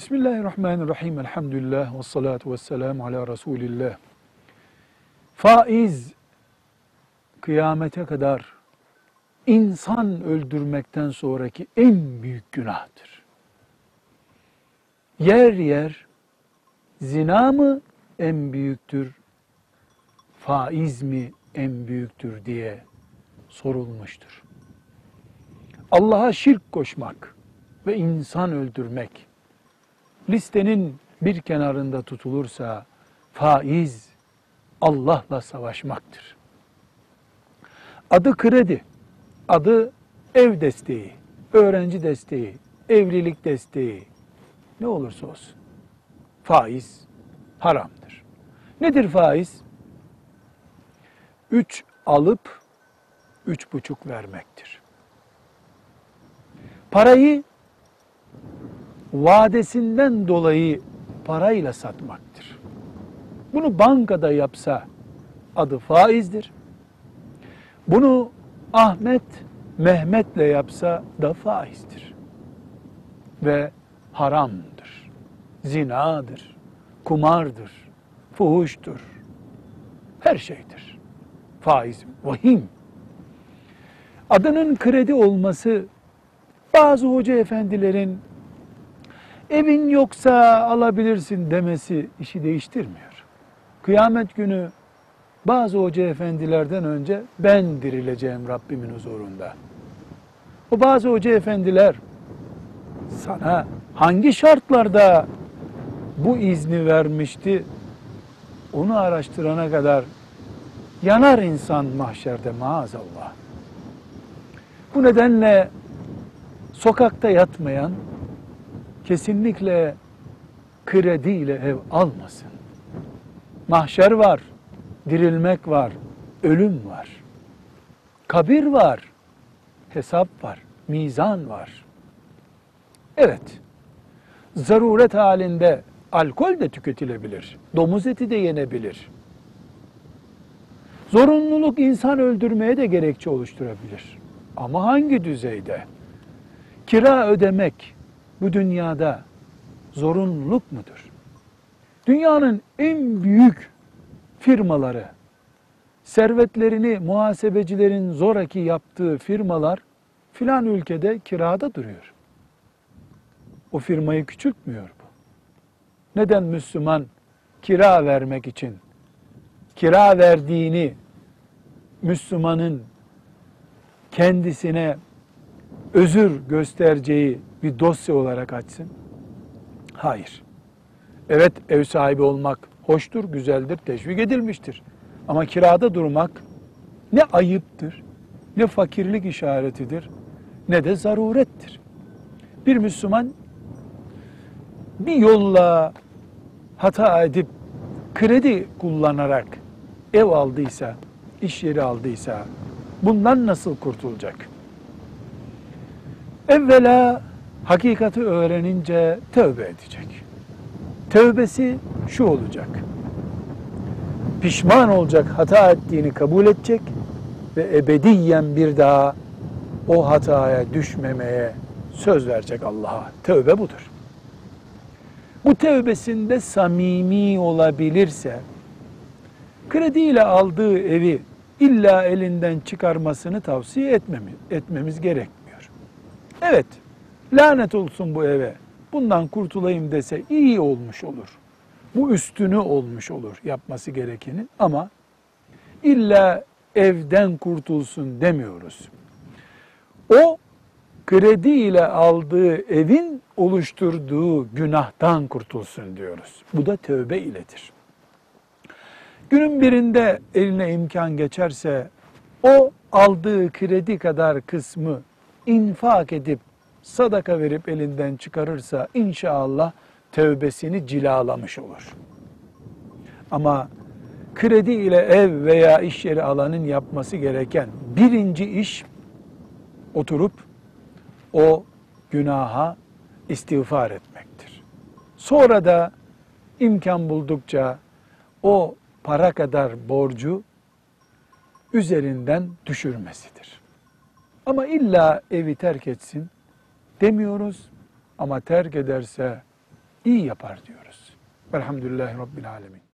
Bismillahirrahmanirrahim. Elhamdülillah ve salatu ve selamu ala Resulillah. Faiz kıyamete kadar insan öldürmekten sonraki en büyük günahtır. Yer yer zina mı en büyüktür, faiz mi en büyüktür diye sorulmuştur. Allah'a şirk koşmak ve insan öldürmek listenin bir kenarında tutulursa faiz Allah'la savaşmaktır. Adı kredi, adı ev desteği, öğrenci desteği, evlilik desteği ne olursa olsun. Faiz haramdır. Nedir faiz? Üç alıp üç buçuk vermektir. Parayı vadesinden dolayı parayla satmaktır. Bunu bankada yapsa adı faizdir. Bunu Ahmet Mehmet'le yapsa da faizdir. Ve haramdır. Zinadır. Kumardır. Fuhuştur. Her şeydir. Faiz vahim. Adının kredi olması bazı hoca efendilerin evin yoksa alabilirsin demesi işi değiştirmiyor. Kıyamet günü bazı hoca efendilerden önce ben dirileceğim Rabbimin huzurunda. O bazı hoca efendiler sana hangi şartlarda bu izni vermişti onu araştırana kadar yanar insan mahşerde maazallah. Bu nedenle sokakta yatmayan kesinlikle krediyle ev almasın. Mahşer var, dirilmek var, ölüm var. Kabir var, hesap var, mizan var. Evet, zaruret halinde alkol de tüketilebilir, domuz eti de yenebilir. Zorunluluk insan öldürmeye de gerekçe oluşturabilir. Ama hangi düzeyde? Kira ödemek bu dünyada zorunluluk mudur? Dünyanın en büyük firmaları, servetlerini muhasebecilerin zoraki yaptığı firmalar filan ülkede kirada duruyor. O firmayı küçültmüyor bu. Neden Müslüman kira vermek için kira verdiğini Müslümanın kendisine özür göstereceği bir dosya olarak açsın? Hayır. Evet ev sahibi olmak hoştur, güzeldir, teşvik edilmiştir. Ama kirada durmak ne ayıptır, ne fakirlik işaretidir, ne de zarurettir. Bir Müslüman bir yolla hata edip kredi kullanarak ev aldıysa, iş yeri aldıysa bundan nasıl kurtulacak? Evvela hakikati öğrenince tövbe edecek. Tövbesi şu olacak. Pişman olacak, hata ettiğini kabul edecek ve ebediyen bir daha o hataya düşmemeye söz verecek Allah'a. Tövbe budur. Bu tövbesinde samimi olabilirse krediyle aldığı evi illa elinden çıkarmasını tavsiye etmemiz, etmemiz gerekmiyor. Evet, lanet olsun bu eve, bundan kurtulayım dese iyi olmuş olur. Bu üstünü olmuş olur yapması gerekenin ama illa evden kurtulsun demiyoruz. O kredi ile aldığı evin oluşturduğu günahtan kurtulsun diyoruz. Bu da tövbe iledir. Günün birinde eline imkan geçerse o aldığı kredi kadar kısmı infak edip sadaka verip elinden çıkarırsa inşallah tövbesini cilalamış olur. Ama kredi ile ev veya iş yeri alanın yapması gereken birinci iş oturup o günaha istiğfar etmektir. Sonra da imkan buldukça o para kadar borcu üzerinden düşürmesidir. Ama illa evi terk etsin demiyoruz ama terk ederse iyi yapar diyoruz. Velhamdülillahi Rabbil Alemin.